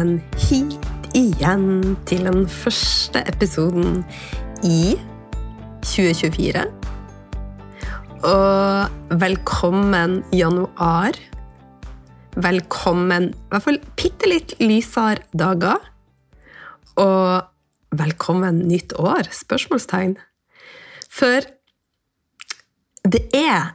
velkommen hit igjen til den første episoden i 2024. Og velkommen januar. Velkommen i hvert fall bitte litt lysere dager. Og velkommen nytt år? Spørsmålstegn. For det er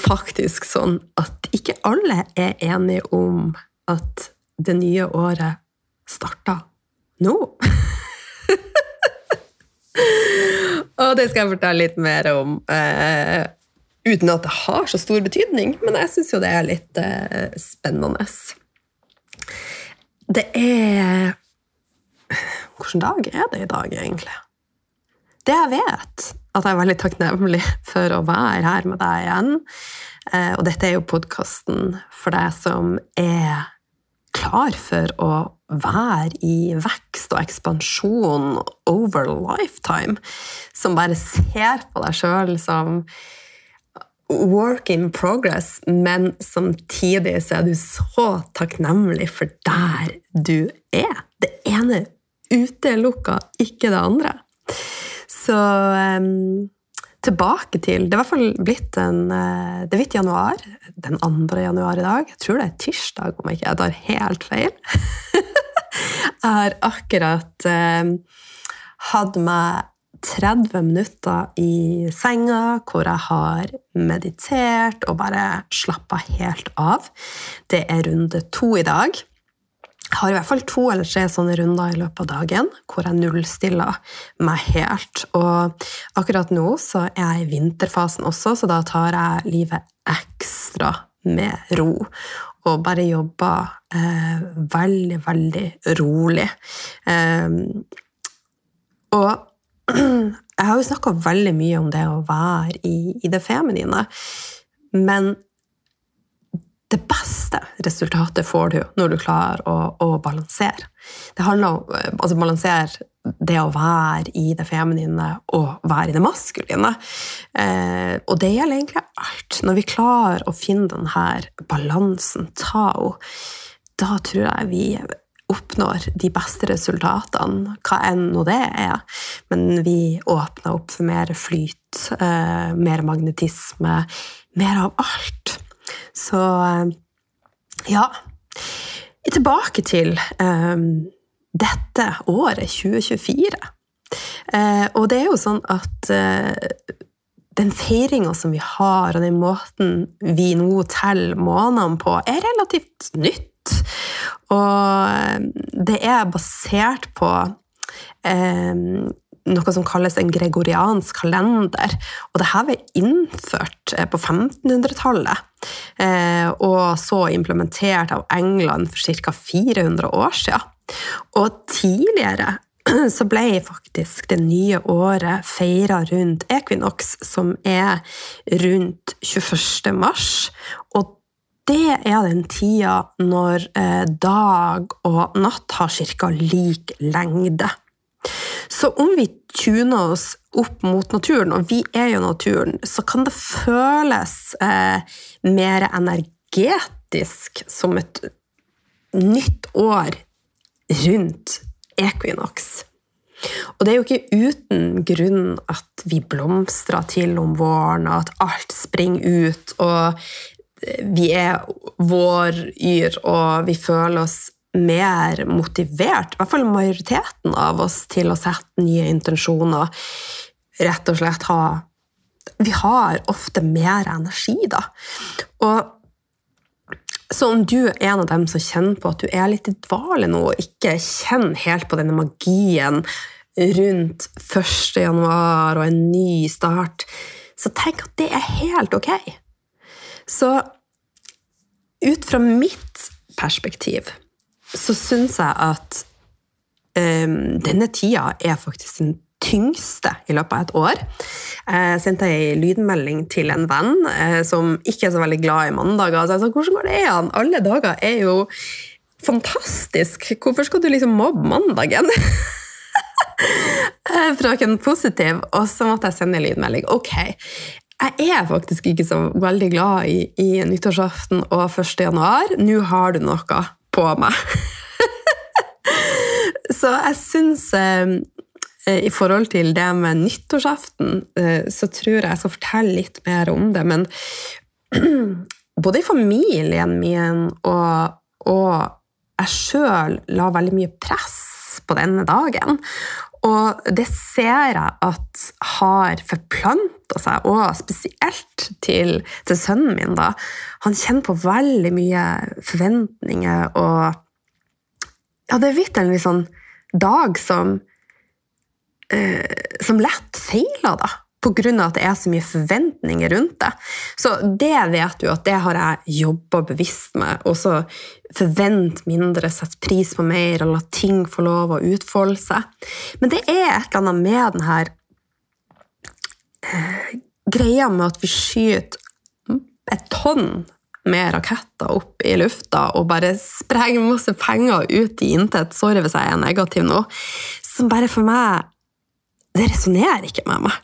faktisk sånn at ikke alle er enige om at det nye året starta nå. Og det skal jeg fortelle litt mer om, eh, uten at det har så stor betydning. Men jeg syns jo det er litt eh, spennende. Det er Hvilken dag er det i dag, egentlig? Det jeg vet, at jeg er veldig takknemlig for å være her med deg igjen. Eh, og dette er jo podkasten for deg som er klar for å være i vekst og ekspansjon over lifetime. Som bare ser på deg sjøl som work in progress, men samtidig så er du så takknemlig for der du er. Det ene utelukka ikke det andre. Så um, tilbake til Det er i hvert fall blitt en uh, Det er blitt januar. Den 2. januar i dag. Jeg tror det er tirsdag, om jeg ikke tar helt feil. jeg har akkurat eh, hatt meg 30 minutter i senga hvor jeg har meditert og bare slappa helt av. Det er runde to i dag. Jeg har i hvert fall to eller tre sånne runder i løpet av dagen hvor jeg nullstiller meg helt. Og akkurat nå så er jeg i vinterfasen også, så da tar jeg livet ekstra med ro. Og bare jobber eh, veldig, veldig rolig. Eh, og jeg har jo snakka veldig mye om det å være i, i det feminine, men det beste resultatet får du når du klarer å, å balansere. Det handler om eh, altså balansere det å være i det feminine og være i det maskuline. Eh, og det gjelder egentlig alt. Når vi klarer å finne denne balansen, ta henne, da tror jeg vi oppnår de beste resultatene, hva enn nå det er. Men vi åpner opp for mer flyt, eh, mer magnetisme, mer av alt. Så eh, ja. Tilbake til um, dette året, 2024. Uh, og det er jo sånn at uh, den feiringa som vi har, og den måten vi nå teller månedene på, er relativt nytt. Og det er basert på um, noe som kalles en gregoriansk kalender. Og det her ble innført eh, på 1500-tallet, eh, og så implementert av England for ca. 400 år siden. Og tidligere så ble faktisk det nye året feira rundt equinox, som er rundt 21. mars. Og det er den tida når eh, dag og natt har ca. lik lengde. Så om vi tuner oss opp mot naturen, og vi er jo naturen, så kan det føles eh, mer energetisk som et nytt år rundt equinox. Og det er jo ikke uten grunn at vi blomstrer til om våren, og at alt springer ut, og vi er våryr, og vi føler oss mer motivert, i hvert fall majoriteten av oss, til å sette nye intensjoner. Rett og slett ha Vi har ofte mer energi, da. Og så om du er en av dem som kjenner på at du er litt i dvale nå, og ikke kjenner helt på denne magien rundt 1. januar og en ny start, så tenk at det er helt ok. Så ut fra mitt perspektiv så syns jeg at um, denne tida er faktisk den tyngste i løpet av et år. Jeg sendte ei lydmelding til en venn eh, som ikke er så veldig glad i mandager. Så jeg sa hvordan går det an? Alle dager er jo fantastisk. Hvorfor skal du liksom mobbe mandagen? Frøken Positiv. Og så måtte jeg sende en lydmelding. Ok, jeg er faktisk ikke så veldig glad i, i nyttårsaften og 1. januar. Nå har du noe på meg. så jeg syns eh, i forhold til det med nyttårsaften, eh, så tror jeg jeg skal fortelle litt mer om det. Men både i familien min og, og jeg sjøl la veldig mye press på denne dagen. Og det ser jeg at har forplanta seg, og spesielt til, til, sønnen min. da. Han kjenner på veldig mye forventninger, og ja, det er blitt en litt sånn dag som, eh, som lett feiler, da pga. at det er så mye forventninger rundt det. Så det vet du at det har jeg jobba bevisst med. Og så forvente mindre, sette pris på mer og la ting få lov å utfolde seg. Men det er et eller annet med den her eh, greia med at vi skyter et tonn med raketter opp i lufta og bare sprenger masse penger ut i intet. Sorry hvis jeg er negativ nå. Som bare for meg Det resonnerer ikke med meg.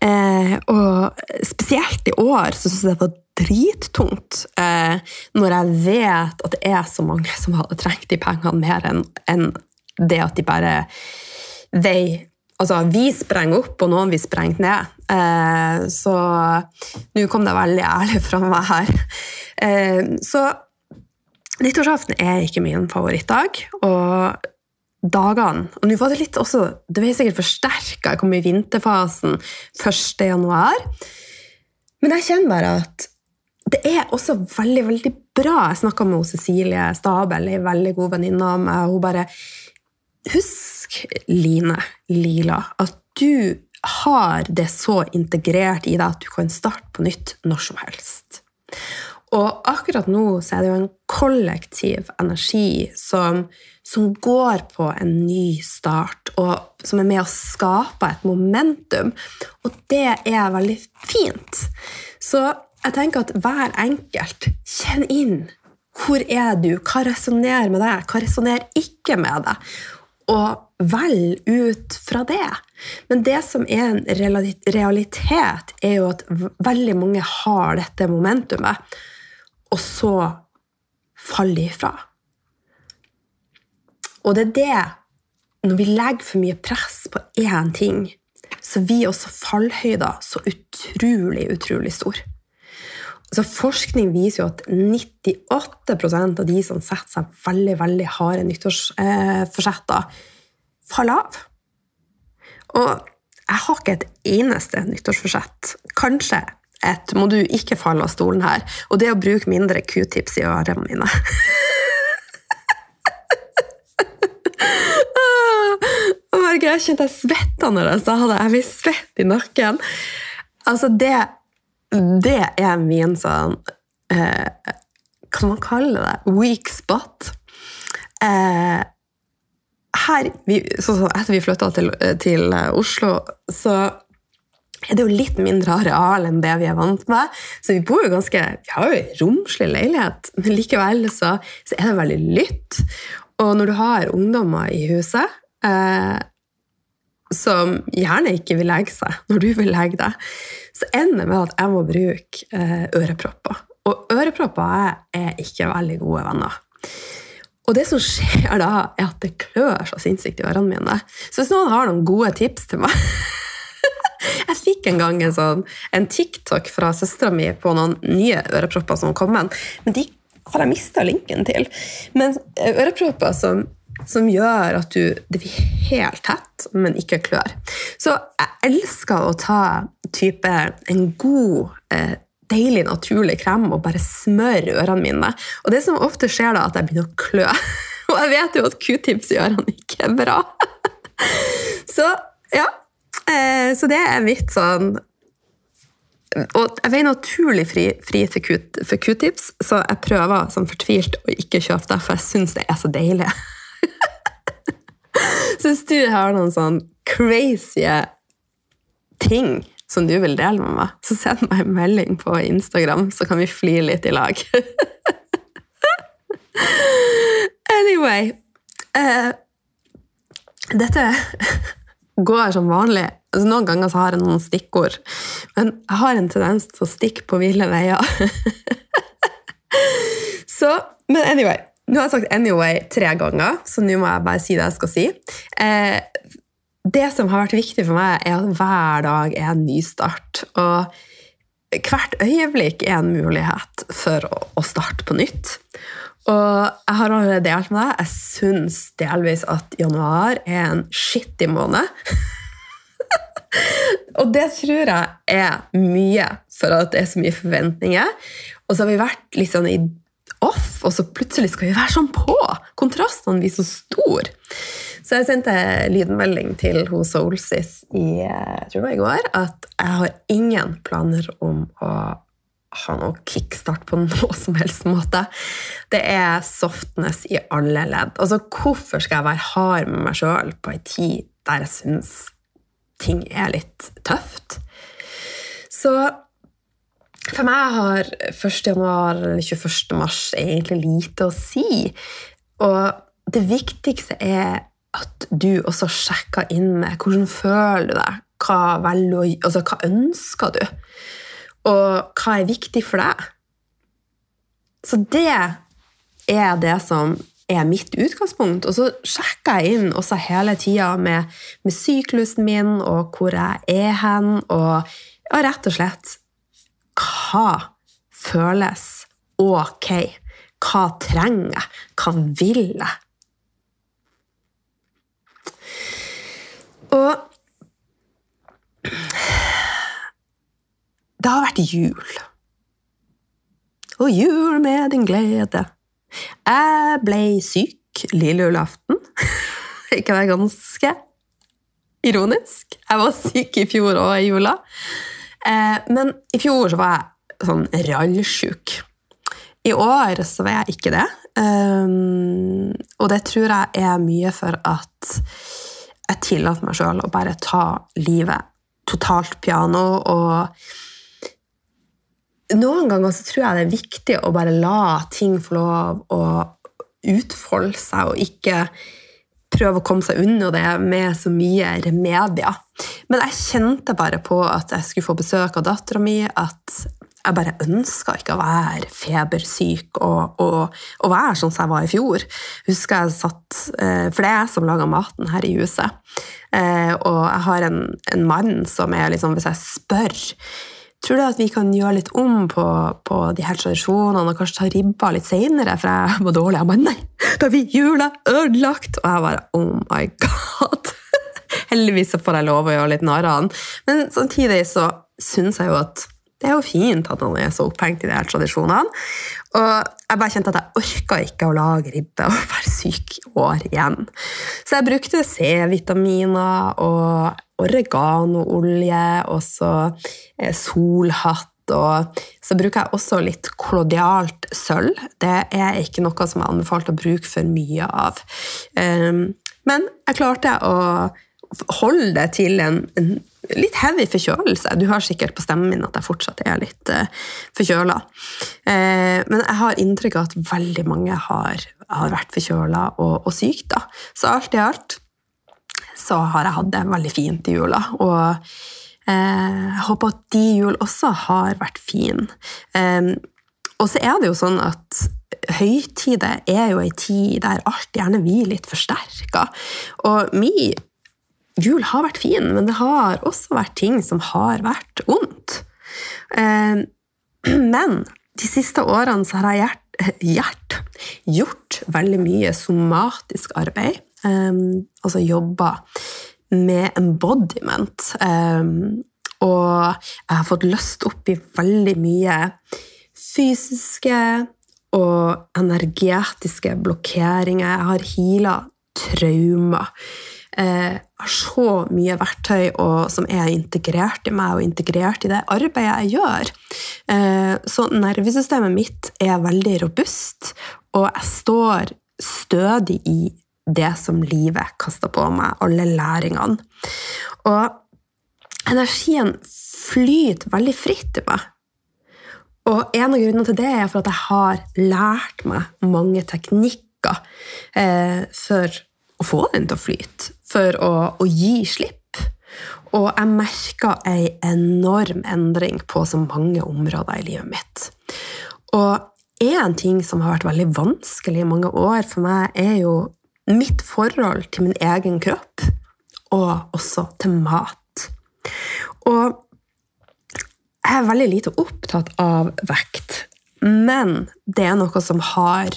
Eh, og spesielt i år så syns jeg det var drittungt eh, når jeg vet at det er så mange som hadde trengt de pengene mer enn en det at de bare vei Altså, vi sprenger opp, og noen vil sprenge ned. Eh, så nå kom det veldig ærlig fra meg her. Eh, så nyttårsaften er ikke min favorittdag. Og dagene. Og nå var det litt også Det ble sikkert forsterka. Jeg kom i vinterfasen 1. januar. Men jeg kjenner bare at det er også veldig veldig bra. Jeg snakka med Cecilie Stabel, ei veldig god venninne av meg. Hun bare Husk, Line Lila, at du har det så integrert i deg at du kan starte på nytt når som helst. Og akkurat nå så er det jo en kollektiv energi som som går på en ny start, og som er med å skape et momentum. Og det er veldig fint. Så jeg tenker at hver enkelt kjenn inn. Hvor er du? Hva resonnerer med deg? Hva resonnerer ikke med deg? Og velg ut fra det. Men det som er en realitet, er jo at veldig mange har dette momentumet, og så faller de ifra. Og det er det, når vi legger for mye press på én ting, så blir også fallhøyda så utrolig, utrolig stor. Så forskning viser jo at 98% av de som setter seg veldig veldig harde nyttårsforsetter, faller av. Og jeg har ikke et eneste nyttårsforsett. Kanskje et må du ikke falle av stolen her, og det å bruke mindre q-tips i ørene mine. jeg kjente jeg svetta når jeg sa det. Jeg blir svett i nakken. Altså, det, det er min sånn eh, Kan man kalle det? Weak spot. Eh, her, vi, så, så, etter vi flytta til, til, Oslo, så er det jo litt mindre areal enn det vi er vant med. Så vi bor jo ganske, vi har jo en romslig leilighet, men likevel så, så, er det veldig lytt. Og når du har ungdommer i huset, eh, som gjerne ikke vil legge seg når du vil legge deg, så ender det med at jeg må bruke eh, ørepropper. Og ørepropper er ikke veldig gode venner. Og det som skjer da, er at det klør så sinnssykt i ørene mine. Så hvis noen har noen gode tips til meg Jeg fikk en gang en, sånn, en TikTok fra søstera mi på noen nye ørepropper som kom, men de har jeg mista linken til. Men ørepropper som som gjør at du, det blir helt tett, men ikke klør. Så jeg elsker å ta type en god, eh, deilig, naturlig krem og bare smøre ørene mine. Og det som ofte skjer da, at jeg begynner å klø. Og jeg vet jo at q-tips i ørene ikke er bra. Så ja. Eh, så det er mitt sånn og jeg veier naturlig fri, fri for q-tips, så jeg prøver som fortvilt å ikke kjøpe det, for jeg syns det er så deilig. syns du du har noen sånn crazy ting som du vil dele med meg, så send meg en melding på Instagram, så kan vi fly litt i lag. anyway eh, Dette går som vanlig. Altså, noen ganger så har jeg noen stikkord, men jeg har en tendens til å stikke på ville veier. så, men anyway Nå har jeg sagt 'anyway' tre ganger, så nå må jeg bare si det jeg skal si. Eh, det som har vært viktig for meg, er at hver dag er en ny start. Og hvert øyeblikk er en mulighet for å starte på nytt. Og jeg har allerede delt med deg, jeg syns delvis at januar er en skittig måned. og det tror jeg er mye for at det er så mye forventninger. Og så har vi vært litt sånn i off, og så plutselig skal vi være sånn på! Kontrastene blir så store. Så jeg sendte lydmelding til hos Soulsis i, jeg det var i går at jeg har ingen planer om å ha noe kickstart på noe som helst måte. Det er softness i alle ledd. Altså, hvorfor skal jeg være hard med meg sjøl på ei tid der jeg syns ting er litt tøft? Så for meg har 1. januar eller 21. mars egentlig lite å si. Og det viktigste er at du også sjekker inn med hvordan føler du deg, hva, velger, altså, hva ønsker du, og hva er viktig for deg. Så det er det som er mitt utgangspunkt. Og så sjekker jeg inn også hele tida med, med, syklusen min og hvor jeg er hen, og og rett og slett hva føles ok? Hva trenger jeg? Hva vil jeg? Og det har vært jul. Og jul med din glede. Jeg ble syk lille julaften. det ganske ironisk? Jeg var syk i fjor og i jula. Eh, men i fjor så var jeg sånn rallsjuk. I år så var jeg ikke det. Um, og det tror jeg er mye for at jeg tillater meg sjøl å bare ta livet totalt piano. Og noen ganger så tror jeg det er viktig å bare la ting få lov å utfolde seg, og ikke prøve å komme seg unna det med så mye remedier. Men jeg kjente bare på at jeg skulle få besøk av dattera mi, at jeg bare ønska ikke å være febersyk og, og, og, være sånn som jeg var i fjor. Husker jeg satt, eh, For det er jeg som lager maten her i huset. Eh, og jeg har en, en mann som er liksom Hvis jeg spør Tror du at vi kan gjøre litt om på, på de her tradisjonene og kanskje ta ribba litt seinere, for jeg var dårlig? Jeg bare nei, da blir jula ødelagt! Og jeg bare oh my god! Heldigvis så får jeg lov å gjøre litt narr av han. Men samtidig så syns jeg jo at det er jo fint at han er så opphengt i de her tradisjonene. Og jeg bare kjente at jeg orka ikke å lage ribbe og være syk i år igjen. Så jeg brukte C-vitaminer og oreganoolje og så eh, solhatt. Og så bruker jeg også litt klodialt sølv. Det er ikke noe som er anbefalt å bruke for mye av. Ehm, men jeg klarte å holde det til en, litt heavy forkjølelse. Du har sikkert på stemmen min at jeg fortsatt er litt uh, forkjøla. Uh, men jeg har inntrykk av at veldig mange har, har vært forkjøla og, og syk. Så alt i alt så har jeg hatt det veldig fint i jula. Og uh, jeg håper at de jul også har vært fin. og så er det jo sånn at høytider er jo ei tid der alt gjerne blir litt forsterka. Og mi jul har vært fin, men det har også vært ting som har vært vondt. Eh, men de siste årene så har jeg hjert, gjort veldig mye somatisk arbeid. Eh, altså jobba med embodiment. Um, og jeg har fått løst opp i veldig mye fysiske og energetiske blokkeringer. Jeg har heala traumer Jeg har så mye verktøy og, som er integrert i meg og integrert i det arbeidet jeg gjør. Eh, så nervesystemet mitt er veldig robust, og jeg står stødig i det som livet kaster på meg, alle læringene. Og energien flyter veldig fritt i meg. Og en av grunnene til det er for at jeg har lært meg mange teknikker eh, for å få den til å flyte, for å, å gi slipp. Og jeg merka ei enorm endring på så mange områder i livet mitt. Og en ting som har vært veldig vanskelig i mange år for meg, er jo mitt forhold til min egen kropp, og også til mat. Og jeg er veldig lite opptatt av vekt, men det er noe som har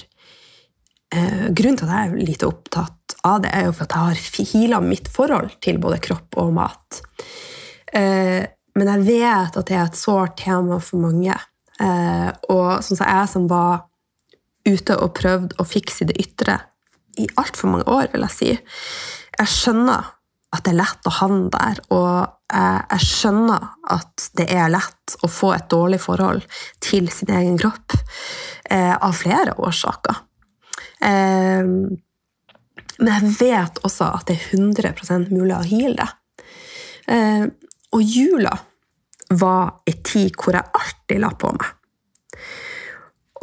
eh, Grunnen til at jeg er lite opptatt av det, er jo for at jeg har heala mitt forhold til både kropp og mat. Eh, men jeg vet at det er et sårt tema for mange. Eh, og sånn som jeg som var ute og prøvde å fikse det ytre i altfor mange år, vil jeg si. Jeg skjønner at det er lett å havne der, og jeg, skjønner at det er lett å få et dårlig forhold til sin egen kropp eh, av flere årsaker. Eh, men jeg vet også at det er 100 mulig å heale det. Eh, og jula var ei tid hvor jeg alltid la på meg.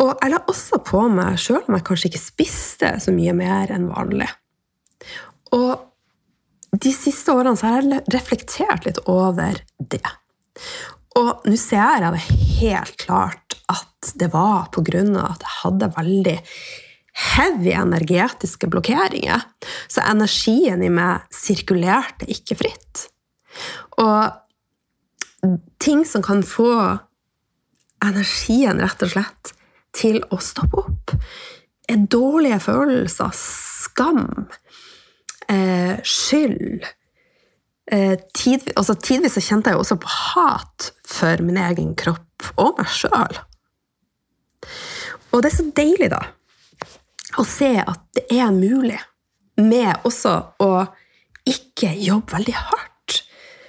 Og jeg la også på meg, sjøl om jeg kanskje ikke spiste så mye mer enn vanlig. Og de siste årene så har jeg reflektert litt over det. Og nå ser jeg det helt klart at det var av at jeg hadde veldig heavy energetiske blokkeringer. Så energien i meg sirkulerte ikke fritt. Og ting som kan få energien rett og slett til å stoppe opp, dårlige følelser, skam, eh, skyld? Eh, tid, altså Tidvis kjente jeg også på hat for min egen kropp og meg sjøl. Og det er så deilig, da, å se at det er mulig, med også å ikke jobbe veldig hardt,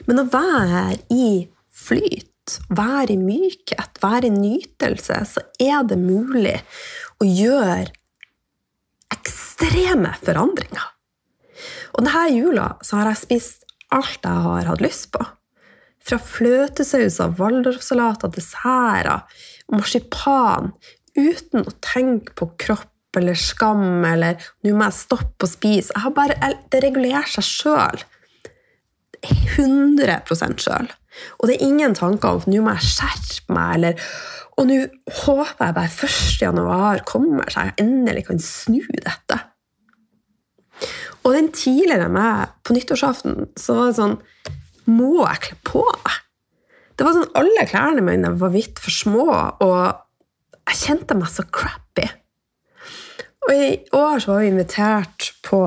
men å være i flyt være i mykhet, være nytelse, så er det mulig å gjøre ekstreme forandringer. Og denne jula så har jeg spist alt jeg har hatt lyst på. Fra fløtesauser, waldorfsalater, desserter, marsipan, uten å tenke på kropp eller skam eller 'nå må jeg stoppe å spise'. Bare, det regulerer seg sjøl. 100% sjøl. Og det er ingen tanker om at nå må jeg skjerpe meg, eller Og nå håper jeg bare 1. januar kommer, så jeg endelig kan snu dette. Og den tidligere meg på nyttårsaften så var det sånn Må jeg kle på meg? Det var sånn Alle klærne mine var hvitt for små, og jeg kjente meg så crappy. Og i år så var vi invitert på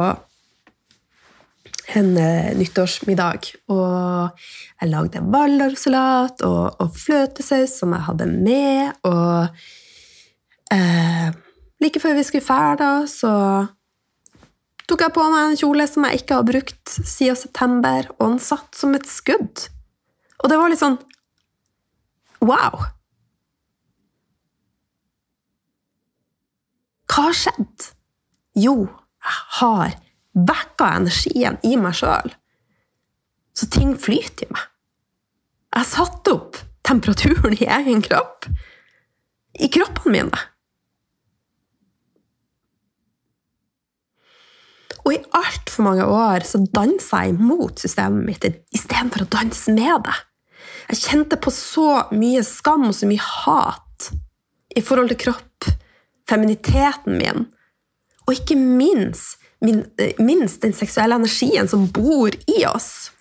en nyttårsmiddag. Og jeg lagde valdorfsalat og, og fløtesaus som jeg hadde med. Og uh, like før vi skulle ferde, så tok jeg på meg en kjole som jeg ikke har brukt siden september, og den satt som et skudd. Og det var litt sånn Wow! Hva har skjedd? Jo, jeg har vekka energien i meg sjøl. Så ting flyter i meg. Jeg har satt opp temperaturen i egen kropp. I kroppen mine. Og i altfor mange år så dansa jeg imot systemet mitt istedenfor å danse med det. Jeg kjente på så mye skam og så mye hat i forhold til kropp, feminiteten min, og ikke minst min, minst den seksuelle energien som bor i oss.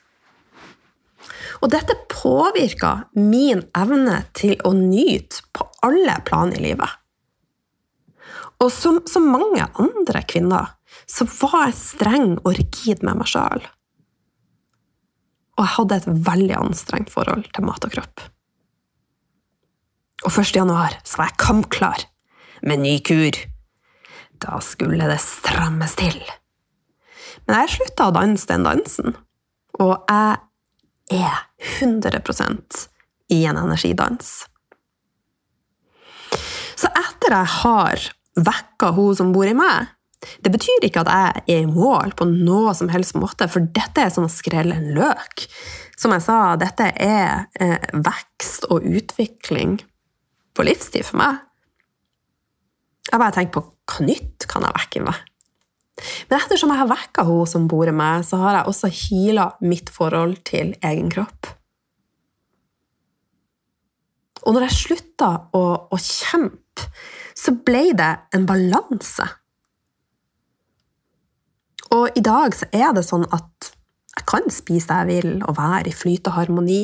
Og dette påvirker min evne til å nyte på alle plan i livet. Og som som mange andre kvinner så var jeg streng og rigid med meg sjøl. Og jeg hadde et veldig anstrengt forhold til mat og kropp. Og 1. januar så var jeg kampklar med ny kur. Da skulle det strammes til. Men jeg slutta å danse den dansen, og jeg er 100 i en energidans. Så etter jeg har vekka hun som bor i meg, det betyr ikke at jeg er i mål på noe som helst måte, for dette er som å skrelle en løk. Som jeg sa, dette er eh, vekst og utvikling på livstid for meg. Jeg bare tenker på hva nytt kan jeg vekke med? Men ettersom jeg har vekka hun som bor med meg, så har jeg også heala mitt forhold til egen kropp. Og når jeg slutta å, å, kjempe så ble det en balanse. Og i dag så er det sånn at jeg kan spise det jeg vil og være i flyt og harmoni.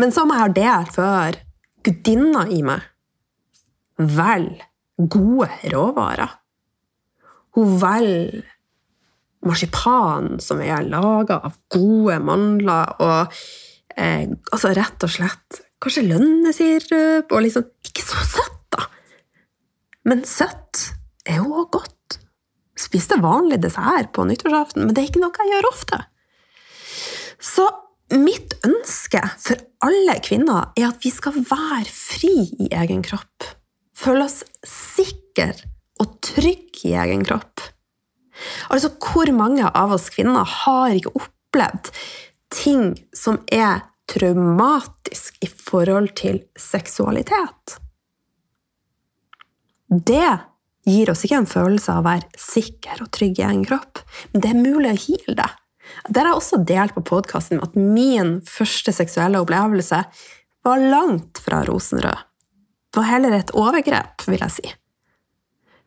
Men som jeg har delt før, gudinna i meg velger gode råvarer. Hun velger marsipan som er laga av gode mandler, og eh, altså rett og slett kanskje lønnesirup, og liksom Ikke så søtt, da! Men søtt er jo òg godt. Spiste vanlig dessert på nyttårsaften, men det er ikke noe jeg gjør ofte. Så mitt ønske for alle kvinner er at vi skal være fri i egen kropp. Føle oss sikre og trygge i egen kropp. Altså, hvor mange av oss kvinner har ikke opplevd ting som er traumatisk i forhold til seksualitet? Det gir oss ikke en følelse av å være sikker og trygg i egen kropp, men det er mulig å heale det. Der har jeg også delt på podkasten at min første seksuelle opplevelse var langt fra rosenrød. Var heller et overgrep, vil jeg si.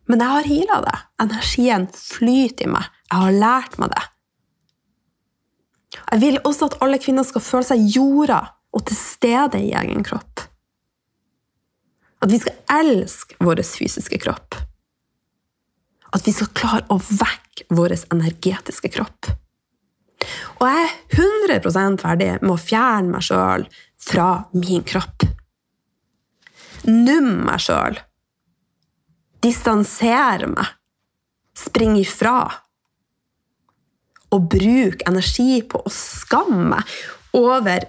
Men jeg har heala det. Energien flyter i meg. Jeg har lært meg det. Jeg vil også at alle kvinner skal føle seg jorda og til stede i egen kropp. At vi skal elske vår fysiske kropp. At vi skal klare å vekke vår energetiske kropp. Og jeg er 100 ferdig med å fjerne meg sjøl fra min kropp. Numme meg sjøl distansere meg, springe ifra. Og bruke energi på å skamme meg over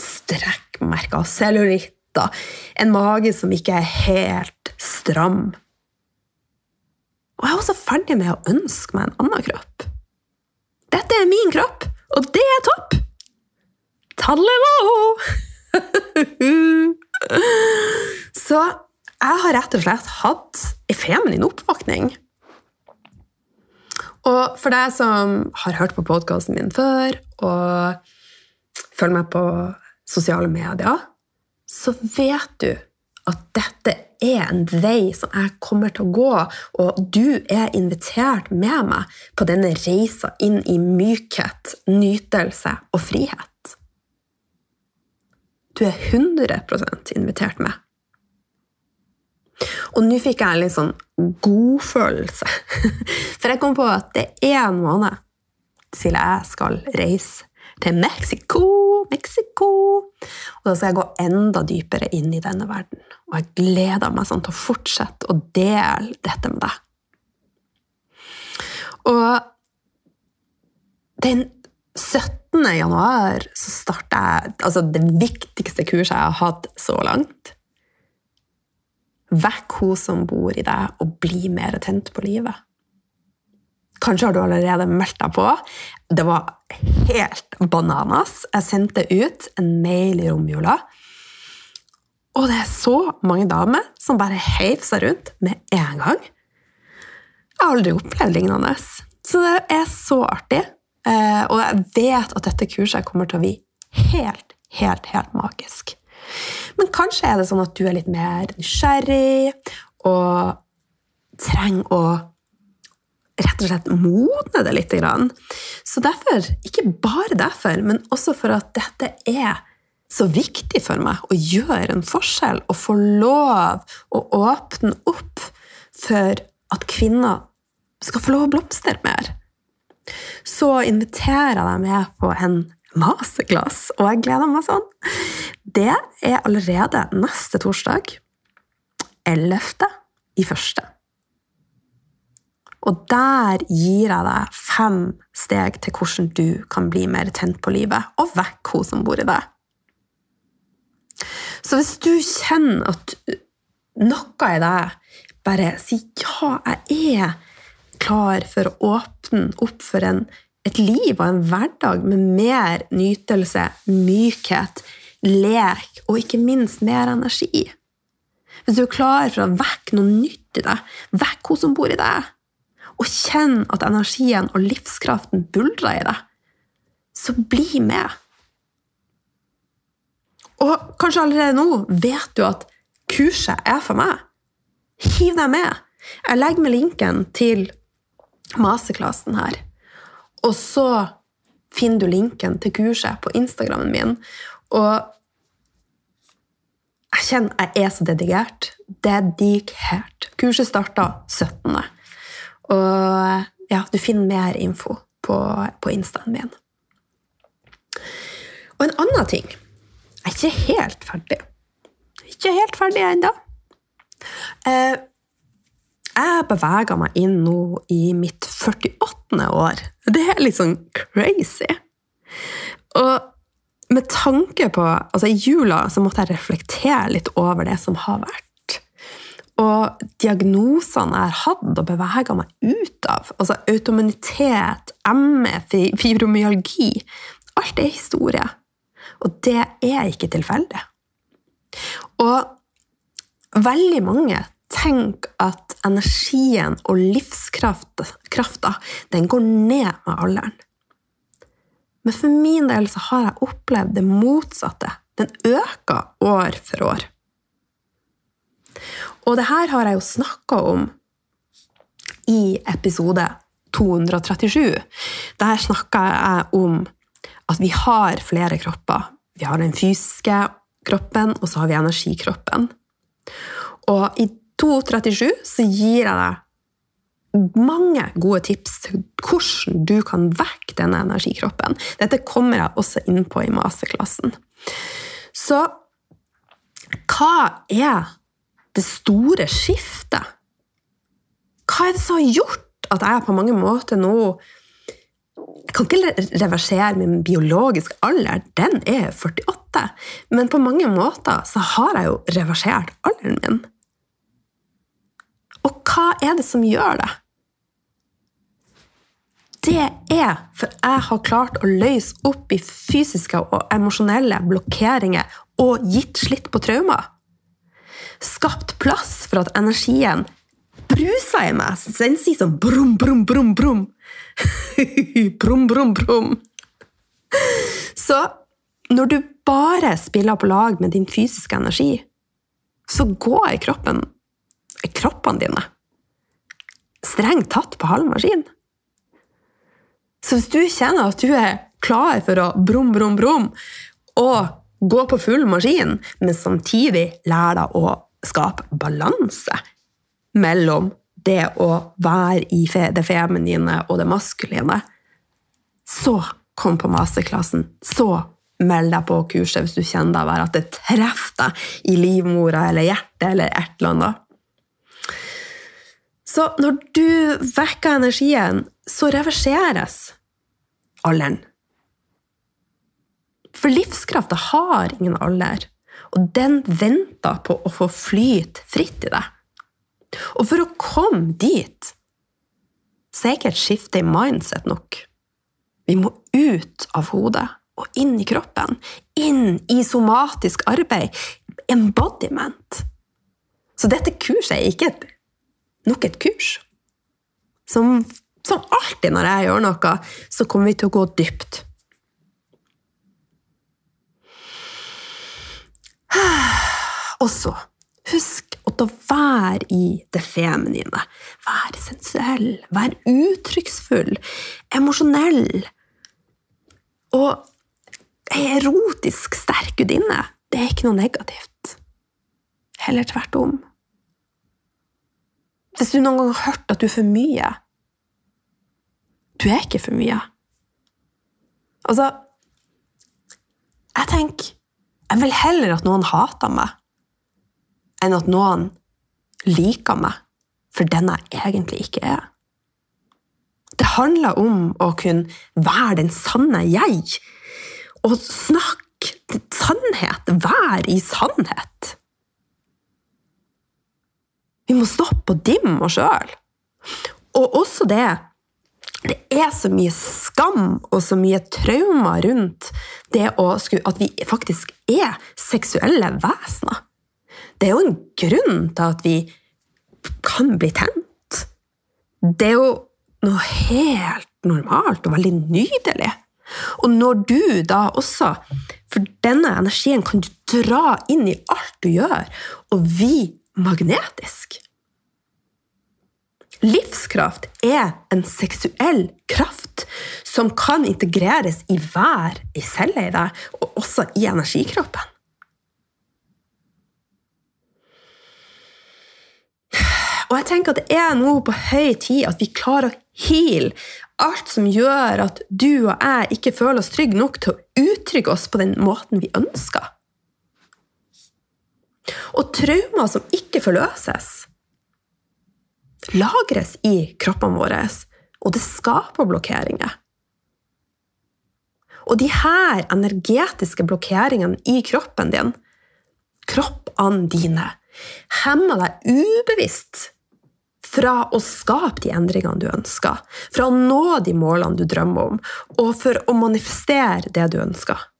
strekkmerker, cellulitter, en mage som ikke er helt stram. Og jeg er også ferdig med å ønske meg en annen kropp. Dette er min kropp, og det er topp! Tallelo! Så jeg har rett og slett hatt en feminin oppvåkning. Og for deg som har hørt på podkasten min før, og følger meg på sosiale medier, så vet du at dette er en vei som jeg kommer til å gå, og du er invitert med meg på denne reisa inn i mykhet, nytelse og frihet. Du er 100% invitert med. Og nå fikk jeg en litt sånn godfølelse. For jeg kom på at det er en måned til jeg skal reise til Mexico. Mexico. Og da skal jeg gå enda dypere inn i denne verden. Og jeg gleder meg sånn til å fortsette å dele dette med deg. Og den 17. januar så starta jeg altså det viktigste kurset jeg har hatt så langt. Vekk hun som bor i deg, og bli mer tent på livet. Kanskje har du allerede meldt deg på. Det var helt bananas. Jeg sendte ut en mail i romjula. Og det er så mange damer som bare heiv seg rundt med en gang. Jeg har aldri opplevd lignende. Så det er så artig. Eh, og jeg vet at dette kurset kommer til å bli helt, helt, helt magisk. Men kanskje er det sånn at du er litt mer nysgjerrig og trenger å rett og slett modne det litt. Så derfor, ikke bare derfor, men også for at dette er så viktig for meg å gjøre en forskjell og få lov å åpne opp for at kvinner skal få lov å blomstre mer. Så inviterer jeg deg med på en masterclass, og jeg gleder meg sånn. Det er allerede neste torsdag, 11. i første. Og der gir jeg deg fem steg til hvordan du kan bli mer tent på livet, og vekk hun som bor i deg. Så hvis du kjenner at noe i deg bare sier ja, jeg er klar for å åpne opp for en et liv og en hverdag med mer nytelse, mykhet, lek og ikke minst mer energi. Hvis du er klar for å vekke noe nytt i deg, vekk hun som bor i deg, og kjenn at energien og livskraften buldrer i deg, så bli med. Og kanskje allerede nå vet du at kurset er for meg, hiv deg med. Jeg legger med linken til masterklassen her. Og så finner du linken til kurset på Instagrammen min. Og jeg kjenner jeg er så dedikert. Dedikert. Kurset starta 17. Og ja, du finner mer info på, på instaen min. Og en annen ting Jeg er ikke helt ferdig. Ikke helt ferdig ennå. Eh, jeg beveger meg inn nå i mitt 48. år. Det er litt sånn crazy. Og med tanke på altså I jula så måtte jeg reflektere litt over det som har vært. Og diagnosene jeg har hatt og bevega meg ut av, altså automunitet, ME, fibromyalgi Alt er historie. Og det er ikke tilfeldig. Og veldig mange tenker at energien og livskrafta den går ned med alderen. Men for min del så har jeg opplevd det motsatte. Den øker år for år. Og det her har jeg jo snakka om i episode 237. Der snakka jeg om at vi har flere kropper. Vi har den fysiske kroppen, og så har vi energikroppen. Og i 237 så gir jeg deg mange gode tips til hvordan du kan vekke denne energikroppen. Dette kommer jeg også inn på i masterklassen. Så hva er det store skiftet? Hva er det som har gjort at jeg på mange måter nå Jeg kan ikke reversere min biologiske alder, den er 48. Men på mange måter så har jeg jo reversert alderen min. Og hva er det som gjør det? Det er for jeg har klart å løse opp i fysiske og emosjonelle blokkeringer og gitt slitt på traumer. Skapt plass for at energien bruser i meg. Så den sier sånn brum, brum, brum, brum. brum, brum, brum. Så når du bare spiller på lag med din fysiske energi, så går kroppen, kroppene dine strengt tatt på halv maskin. Så hvis du kjenner at du er klar for å brum, brum, brum, og gå på full maskin, men samtidig lære deg å skape balanse mellom det å være i det feminine og det maskuline, så kom på masterklassen. Så meld deg på kurset hvis du kjenner deg at det treffer deg i livmora eller hjertet eller et eller annet. Så når du vekker energien, så reverseres alderen. For livskrafta har ingen alder, og den venter på å få flyte fritt i deg. Og for å komme dit, så er ikke et skifte i mindset nok. Vi må ut av hodet og inn i kroppen. Inn i somatisk arbeid. Embodiment. Så dette kurset er ikke et nok et kurs. Som, som, alltid når jeg gjør noe, så kommer vi til å gå dypt. Og så husk å ta vær i det feminine. Vær sensuell, vær uttrykksfull, emosjonell. Og ei erotisk sterk gudinne, det er ikke noe negativt. Heller tvert om. Hvis du noen gang har hørt at du er for mye Du er ikke for mye. Altså Jeg tenker Jeg vil heller at noen hater meg, enn at noen liker meg for den jeg egentlig ikke er. Det handler om å kunne være den sanne jeg. Og snakke sannhet. Være i sannhet. Vi må stoppe å dimme oss sjøl. Og også det Det er så mye skam og så mye traumer rundt det at vi faktisk er seksuelle vesener. Det er jo en grunn til at vi kan bli tent. Det er jo noe helt normalt og veldig nydelig. Og når du da også For denne energien kan du dra inn i alt du gjør, og vi magnetisk. Livskraft er en seksuell kraft som kan integreres i hver i celle i deg, og også i energikroppen. Og jeg tenker at det er nå på høy tid at vi klarer å heale alt som gjør at du og jeg ikke føler oss trygge nok til å uttrykke oss på den måten vi ønsker. Og traumer som ikke forløses, lagres i kroppene våre, og det skaper blokkeringer. Og de her energetiske blokkeringene i kroppen din, kroppene dine, hemmer deg ubevisst fra å skape de endringene du ønsker, fra å nå de målene du drømmer om, og for å manifestere det du ønsker.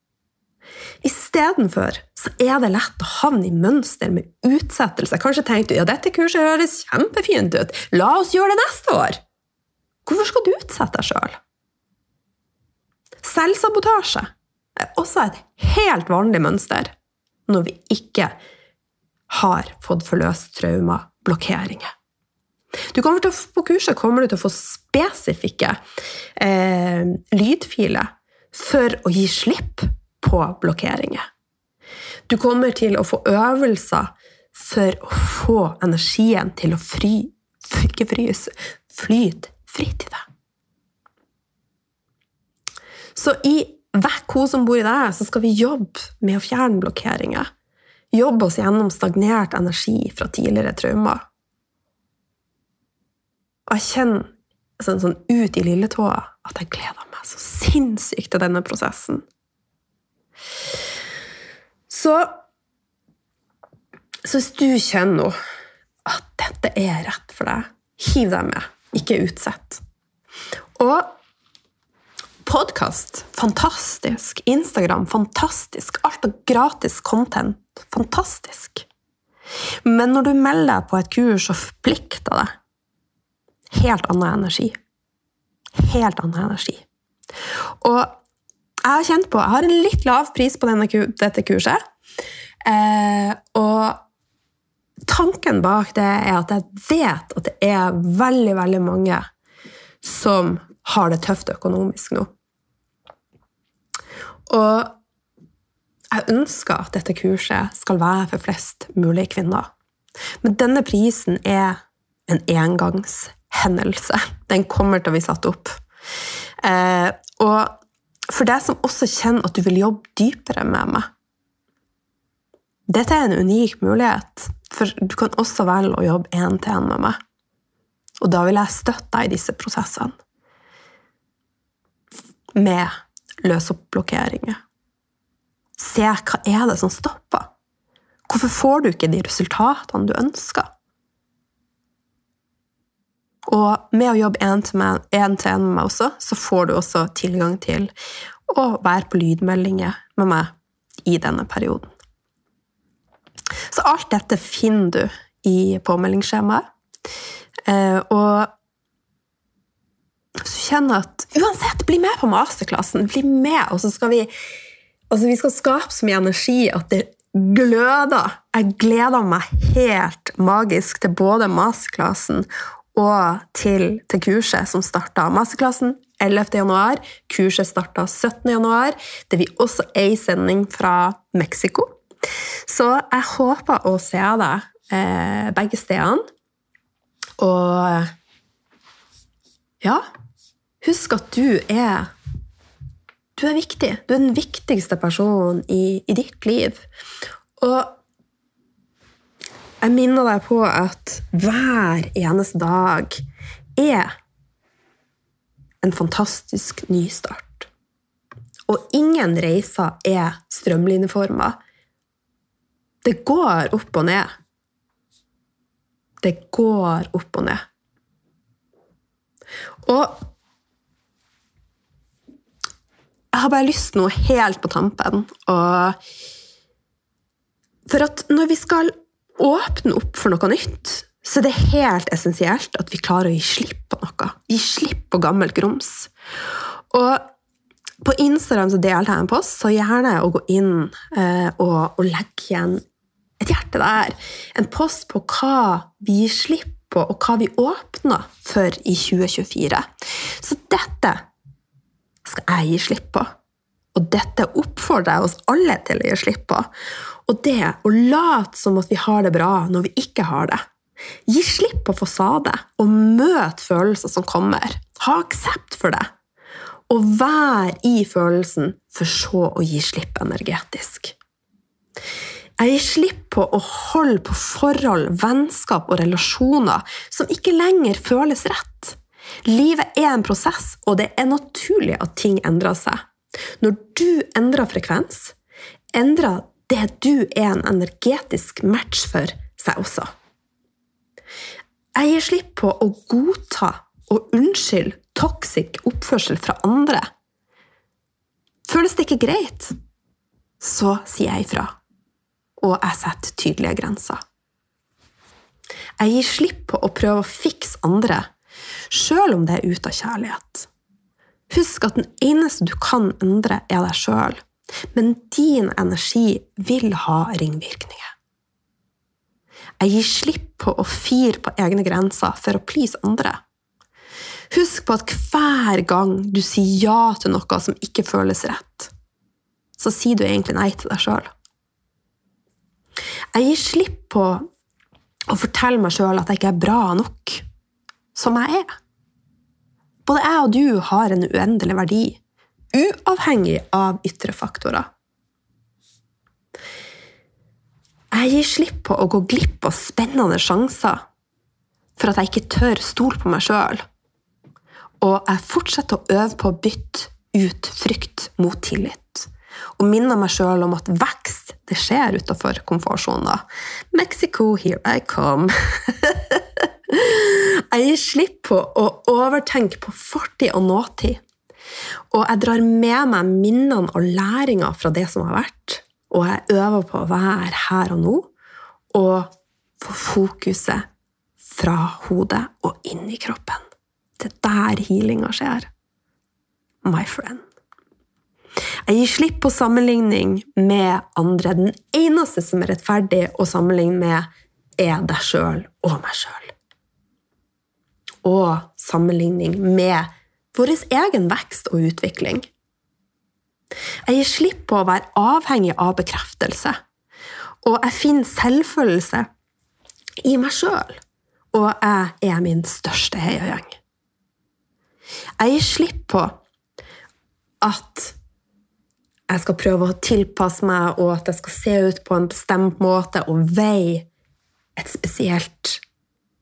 Istedenfor så er det lett å havne i mønster med utsettelse. Kanskje tenkte du ja, dette kurset høres kjempefint ut, la oss gjøre det neste år. Hvorfor skal du utsette deg sjøl? Selvsabotasje er også et helt vanlig mønster når vi ikke har fått forløst traumer, blokkeringer. Du kommer til å, på kurset kommer du til å få spesifikke eh, lydfiler for å gi slipp på blokkeringer. Du kommer til å få øvelser for å få energien til å fry, ikke fryse, flyte fritt i deg. Så i Vekk hun som bor i deg, så skal vi jobbe med å fjerne blokkeringer. Jobbe oss gjennom stagnert energi fra tidligere traumer. Og jeg kjenner sånn, sånn ut i lilletåa at jeg gleder meg så sinnssykt til denne prosessen. Så, så hvis du kjenner nå at dette er rett for deg, hiv deg med. Ikke utsett. Og podkast fantastisk. Instagram fantastisk. Alt av gratis content fantastisk. Men når du melder deg på et kurs og forplikter deg Helt annen energi. Helt annen energi. Og jeg har kjent på Jeg har en litt lav pris på denne, dette kurset. Eh, og tanken bak det er at jeg vet at det er veldig, veldig mange som har det tøft økonomisk nå. Og jeg ønsker at dette kurset skal være for flest mulig kvinner. Men denne prisen er en engangshendelse. Den kommer til å bli satt opp. Eh, og for deg som også kjenner at du vil jobbe dypere med meg Dette er en unik mulighet, for du kan også velge å jobbe én-til-én med meg. Og da vil jeg støtte deg i disse prosessene. Med løse opp blokkeringer Se hva er det som stopper. Hvorfor får du ikke de resultatene du ønsker? Og med å jobbe én til én med meg også, så får du også tilgang til å være på lydmeldinger med meg i denne perioden. Så alt dette finner du i påmeldingsskjemaet. Eh, og så kjenner jeg at uansett, bli med på masterklassen. Bli med, og så skal vi Altså, vi skal skape så mye energi at det gløder. Jeg gleder meg helt magisk til både masterklassen og til, til kurset som starta. Masterklassen 11. januar, kurset starta 17. januar. Det blir også ei sending fra Mexico. Så jeg håper å se deg eh, begge stedene. Og ja, husk at du er du er viktig. Du er den viktigste personen i, i ditt liv. Og jeg minner deg på at hver eneste dag er en fantastisk ny start. Og ingen reiser er strømlinjeforma. Det går opp og ned. Det går opp og ned. Og jeg har bare lyst til noe helt på tampen. Og for at når vi skal åpne opp for noe nytt, så det er helt essensielt at vi klarer å gi slipp på noe. Gi slipp på gammelt grums. Og på Instagram så delte jeg en post, så gjerne å gå inn eh, og, og, legge igjen et hjerte der. En post på hva vi gir slipp på, og hva vi åpner for i 2024. Så dette skal jeg gi slipp på. Og dette oppfordrer jeg oss alle til å gi slipp på. Og det å late som at vi har det bra når vi ikke har det. Gi slipp på fasade, og møt følelser som kommer. Ha aksept for det. Og vær i følelsen, for så å gi slipp energetisk. Jeg gir slipp på å holde på forhold, vennskap og relasjoner som ikke lenger føles rett. Livet er en prosess, og det er naturlig at ting endrer seg. Når du endrer frekvens, endrer det du er en energetisk match for, seg også. Jeg gir slipp på å godta og unnskylde toxic oppførsel fra andre. Føles det ikke greit, så sier jeg ifra. Og jeg setter tydelige grenser. Jeg gir slipp på å prøve å fikse andre, sjøl om det er ut av kjærlighet. Husk at den eneste du kan endre, er deg sjøl, men din energi vil ha ringvirkninger. Jeg gir slipp på å fire på egne grenser for å please andre. Husk på at hver gang du sier ja til noe som ikke føles rett, så sier du egentlig nei til deg sjøl. Jeg gir slipp på å fortelle meg sjøl at jeg ikke er bra nok som jeg er. Både jeg og du har en uendelig verdi, uavhengig av ytre faktorer. Jeg gir slipp på å gå glipp av spennende sjanser for at jeg ikke tør stole på meg sjøl. Og jeg fortsetter å øve på å bytte ut frykt mot tillit. Og minner meg sjøl om at vekst det skjer utafor komfortsonen. Mexico, here I come. jeg gir slipp på å overtenke på fortid og nåtid. Og jeg drar med meg minnene og læringer fra det som har vært. Og jeg øver på å være her og nå og få fokuset fra hodet og inn i kroppen. Det er der healinga skjer. My friend. Jeg gir slipp på sammenligning med andre. Den eneste som er rettferdig å sammenligne med, er deg sjøl og meg sjøl. Og sammenligning med vår egen vekst og utvikling. Jeg gir slipp på å være avhengig av bekreftelse. Og jeg finner selvfølelse i meg sjøl. Og jeg er min største heiagjeng. Jeg gir slipp på at jeg skal prøve å tilpasse meg, og at jeg skal se ut på en bestemt måte og veie et spesielt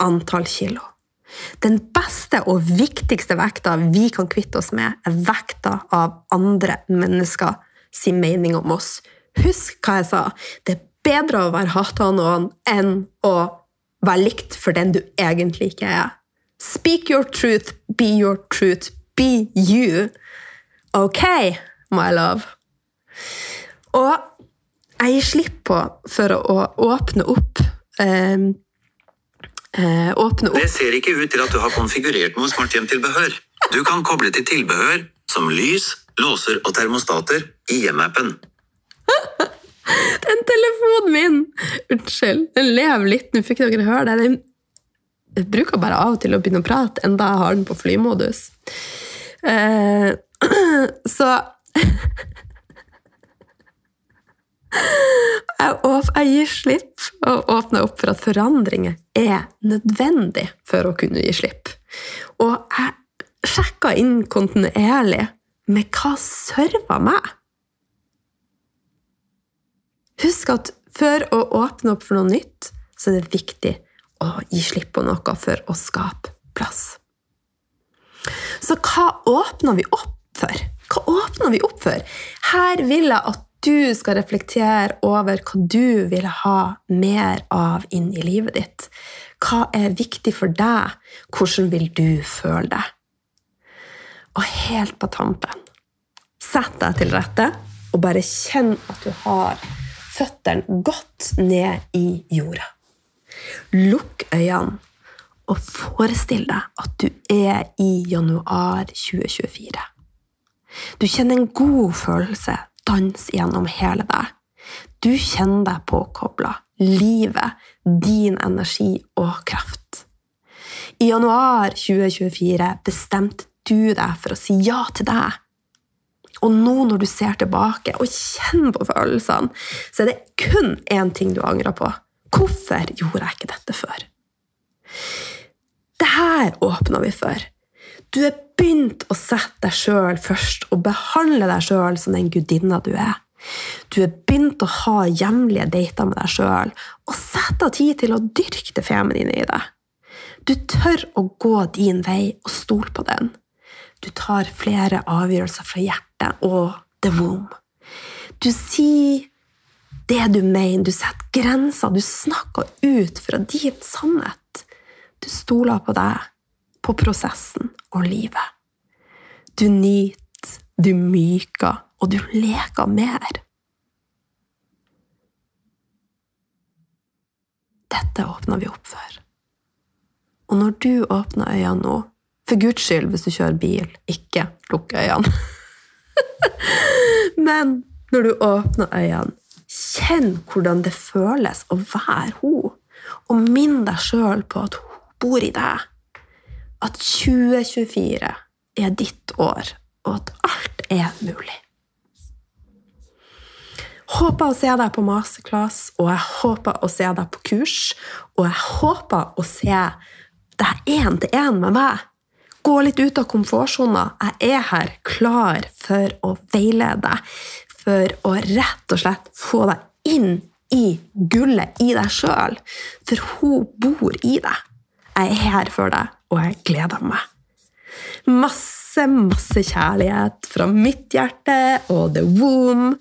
antall kilo. Den beste og viktigste vekta vi kan kvitte oss med, er vekta av andre mennesker sin mening om oss. Husk hva jeg sa. Det er bedre å være hata av noen enn å være likt for den du egentlig ikke er. Speak your truth, be your truth, be you. Ok, my love. Og jeg gir slipp på for å åpne opp eh, eh, åpne opp Det ser ikke ut til at du har konfigurert noe smarthjemtilbehør. Du kan koble til tilbehør som lys, låser og termostater i hjem-appen. Den telefonen min! Unnskyld, den lever litt. Nå fikk dere høre det. Den jeg bruker bare av og til å begynne å prate, enda jeg har den på flymodus. Eh, så jeg, gir slipp og åpner opp for at forandringer er nødvendig for å kunne gi slipp. Og jeg sjekka inn kontinuerlig med hva server meg. Husk at for å åpne opp for noe nytt, så er det viktig å gi slipp på noe for å skape plass. Så hva åpner vi opp for? Hva åpner vi opp for? Her vil jeg at du skal reflektere over hva du vil ha mer av inn i livet ditt. Hva er viktig for deg? Hvordan vil du føle deg? Og helt på tampen Sett deg til rette og bare kjenn at du har føttene godt ned i jorda. Lukk øynene og forestill deg at du er i januar 2024. Du kjenner en god følelse danse gjennom hele deg. Du kjenner deg påkobla. Livet, din energi og kraft. I januar 2024 bestemte du deg for å si ja til deg. Og nå når du ser tilbake og kjenner på følelsene, så er det kun én ting du angrer på. Hvorfor gjorde jeg ikke dette før? Det her åpna vi for. Du er begynt å sette deg sjøl først og behandle deg sjøl som den gudinna du er. Du er begynt å ha hjemlige dater med deg sjøl og sette tid til å dyrke det feminine i deg. Du tør å gå din vei og stole på den. Du tar flere avgjørelser fra hjertet og the womb. Du sier det du mener, du setter grenser, du snakker ut fra din sannhet. Du stoler på deg, på prosessen og livet. Du nyter, du myker, og du leker mer. Dette åpner vi opp for. Og når du åpner øynene nå For guds skyld, hvis du kjører bil, ikke lukk øynene. Men når du åpner øynene, kjenn hvordan det føles å være hun, og minn deg sjøl på at hun bor i deg. At 2024 er ditt år, og at alt er mulig. Håper å se deg på masterclass, og jeg håper å se deg på kurs. Og jeg håper å se deg én til én med meg. Gå litt ut av komfortsona. Jeg er her klar for å veilede. For å rett og slett få deg inn i gullet i deg sjøl. For hun bor i deg. Jeg er her for deg, og jeg gleder meg. Masse, masse kjærlighet fra mitt hjerte og The Womb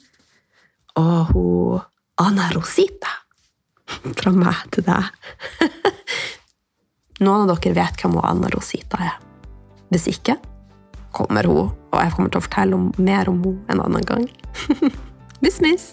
og hun Anna Rosita fra meg til deg. Noen av dere vet hvem hun Anna Rosita er. Hvis ikke kommer hun, og jeg kommer til å fortelle mer om henne en annen gang. Miss, miss!